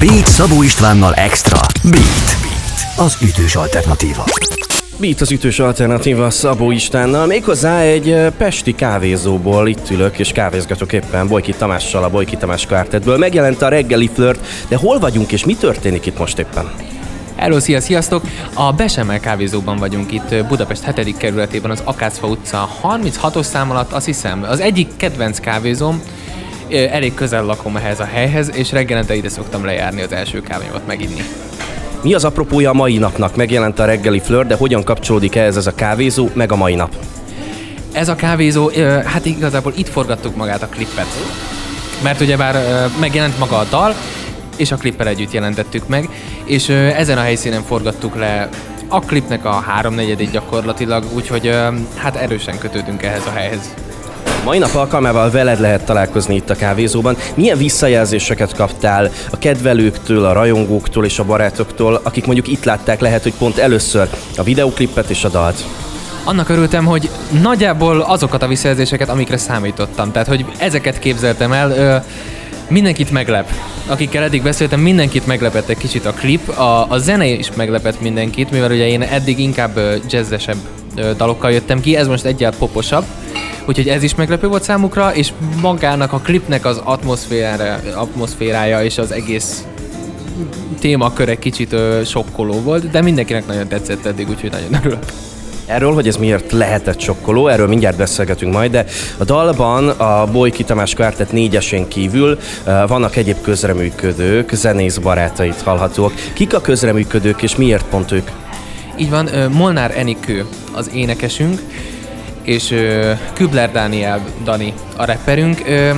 Beat Szabó Istvánnal Extra. Beat. Beat. Az ütős alternatíva. Beat az ütős alternatíva Szabó Istánnal, méghozzá egy pesti kávézóból itt ülök és kávézgatok éppen Bojki Tamással, a Bojki Tamás kvártetből. Megjelent a reggeli flirt, de hol vagyunk és mi történik itt most éppen? Hello, szia, sziasztok! A Besemmel kávézóban vagyunk itt Budapest 7. kerületében, az Akácfa utca 36-os szám alatt, azt hiszem, az egyik kedvenc kávézóm, elég közel lakom ehhez a helyhez, és reggelente ide szoktam lejárni az első kávémat meginni. Mi az apropója a mai napnak? Megjelent a reggeli flirt, de hogyan kapcsolódik ehhez ez a kávézó, meg a mai nap? Ez a kávézó, hát igazából itt forgattuk magát a klippet. Mert ugyebár megjelent maga a dal, és a klippel együtt jelentettük meg, és ezen a helyszínen forgattuk le a klipnek a háromnegyedét gyakorlatilag, úgyhogy hát erősen kötődünk ehhez a helyhez. Mai nap alkalmával veled lehet találkozni itt a kávézóban. Milyen visszajelzéseket kaptál a kedvelőktől, a rajongóktól és a barátoktól, akik mondjuk itt látták lehet, hogy pont először a videoklippet és a dalt? Annak örültem, hogy nagyjából azokat a visszajelzéseket, amikre számítottam. Tehát, hogy ezeket képzeltem el, ö, mindenkit meglep. Akikkel eddig beszéltem, mindenkit meglepett egy kicsit a klip. A, a zene is meglepett mindenkit, mivel ugye én eddig inkább jazzesebb dalokkal jöttem ki, ez most egyáltalán poposabb. Úgyhogy ez is meglepő volt számukra, és magának a klipnek az atmoszférája, és az egész témakör egy kicsit ö, sokkoló volt, de mindenkinek nagyon tetszett eddig, úgyhogy nagyon örülök. Erről, hogy ez miért lehetett sokkoló, erről mindjárt beszélgetünk majd, de a dalban a Bojki Tamás Kvártet négyesén kívül vannak egyéb közreműködők, zenész barátait hallhatók. Kik a közreműködők és miért pont ők? Így van, Molnár Enikő az énekesünk, és ö, Kübler Dániel Dani a rapperünk. Ö,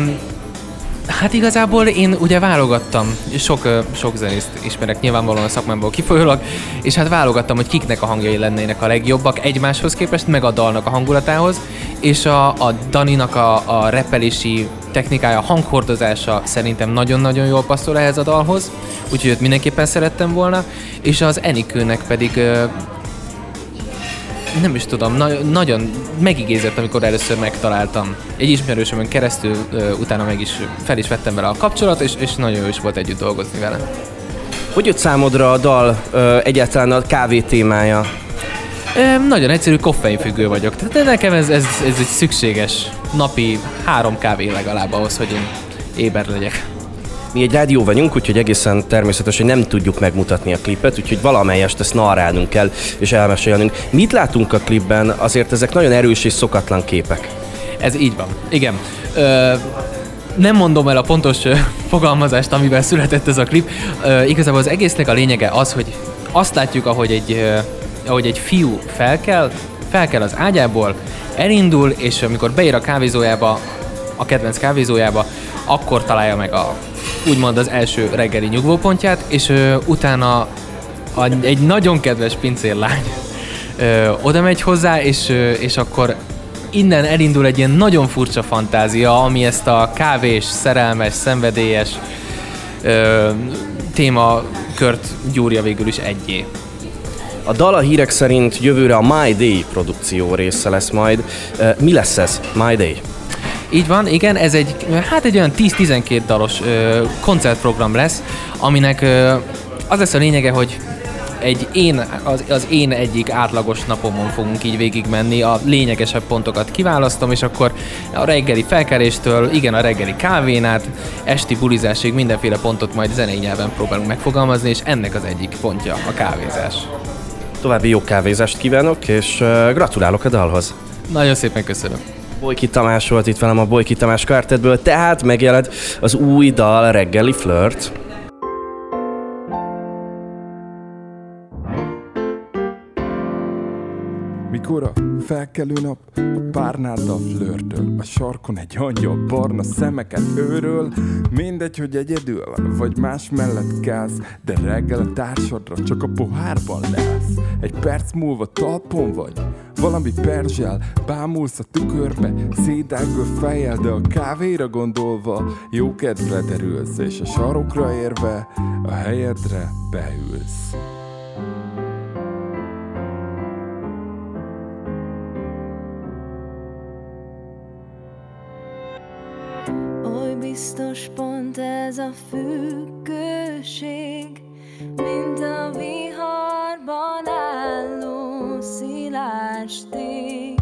Hát igazából én ugye válogattam, sok, ö, sok zenészt ismerek nyilvánvalóan a szakmámból kifolyólag, és hát válogattam, hogy kiknek a hangjai lennének a legjobbak egymáshoz képest, meg a dalnak a hangulatához, és a, a Daninak a, a repelési technikája, a hanghordozása szerintem nagyon-nagyon jól passzol ehhez a dalhoz, úgyhogy őt mindenképpen szerettem volna, és az Enikőnek pedig ö, nem is tudom, na- nagyon megigézett, amikor először megtaláltam. Egy ismerősömön keresztül ö, utána meg is fel is vettem vele a kapcsolat, és, és nagyon jó is volt együtt dolgozni vele. Hogy jött számodra a dal ö, egyáltalán a kávé témája? Ö, nagyon egyszerű, koffeinfüggő vagyok. Tehát nekem ez, ez, ez egy szükséges napi három kávé legalább ahhoz, hogy én éber legyek. Mi egy rádió vagyunk, úgyhogy egészen természetes, hogy nem tudjuk megmutatni a klipet, úgyhogy valamelyest ezt narrálnunk kell és elmesélnünk. Mit látunk a klipben? Azért ezek nagyon erős és szokatlan képek. Ez így van. Igen. Ö, nem mondom el a pontos fogalmazást, amivel született ez a klip. Ö, igazából az egésznek a lényege az, hogy azt látjuk, ahogy egy, ö, ahogy egy fiú felkel, felkel az ágyából, elindul, és amikor beér a kávézójába, a kedvenc kávézójába, akkor találja meg a úgymond az első reggeli nyugvópontját, és ö, utána a, egy nagyon kedves pincérlány ö, oda megy hozzá, és, ö, és akkor innen elindul egy ilyen nagyon furcsa fantázia, ami ezt a kávés, szerelmes, szenvedélyes ö, témakört gyúrja végül is egyé. A dal a hírek szerint jövőre a My Day produkció része lesz majd. Mi lesz ez? My Day? Így van, igen, ez egy, hát egy olyan 10-12 dalos ö, koncertprogram lesz, aminek ö, az lesz a lényege, hogy egy én, az, az én egyik átlagos napomon fogunk így végigmenni, a lényegesebb pontokat kiválasztom, és akkor a reggeli felkeléstől, igen, a reggeli kávén át, esti bulizásig mindenféle pontot majd zenei nyelven próbálunk megfogalmazni, és ennek az egyik pontja a kávézás. További jó kávézást kívánok, és gratulálok a dalhoz. Nagyon szépen köszönöm. Bojki Tamás volt itt velem a Bojki Tamás Quartetből, tehát megjelent az új dal Reggeli Flirt. Mikor a felkelő nap a párnáddal flörtöl A sarkon egy angyal barna szemeket őről Mindegy, hogy egyedül vagy más mellett káz De reggel a társadra csak a pohárban lesz Egy perc múlva talpon vagy valami perzsel, bámulsz a tükörbe Szédágő fejjel, de a kávéra gondolva Jó kedvre derülsz, és a sarokra érve A helyedre beülsz. Oly biztos pont ez a függőség ásték.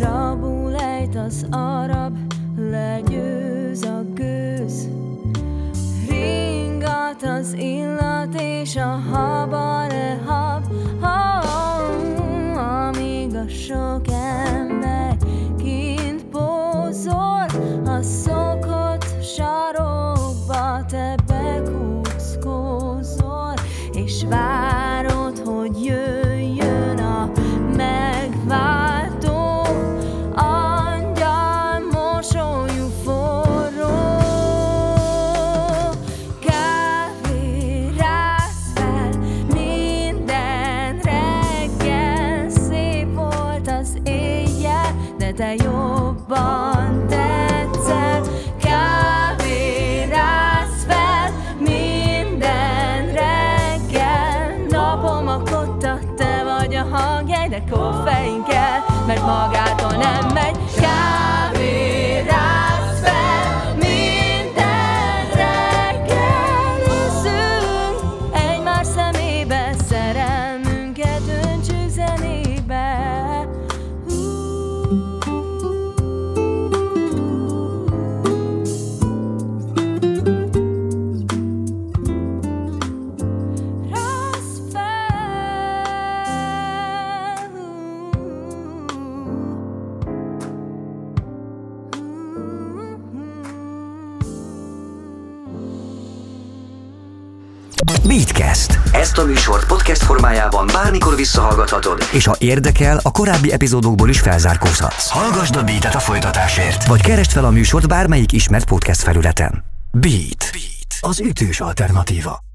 Rabul ejt az arab, legyőz a gőz. Ringat az illat és a habare hab, oh, amíg a sok ember kint pózol, a szokott sarokba te bekúszkózol, és vár. Beatcast. Ezt a műsort podcast formájában bármikor visszahallgathatod. És ha érdekel, a korábbi epizódokból is felzárkózhatsz. Hallgasd a Beat-et a folytatásért. Vagy keresd fel a műsort bármelyik ismert podcast felületen. Beat. Beat. Az ütős alternatíva.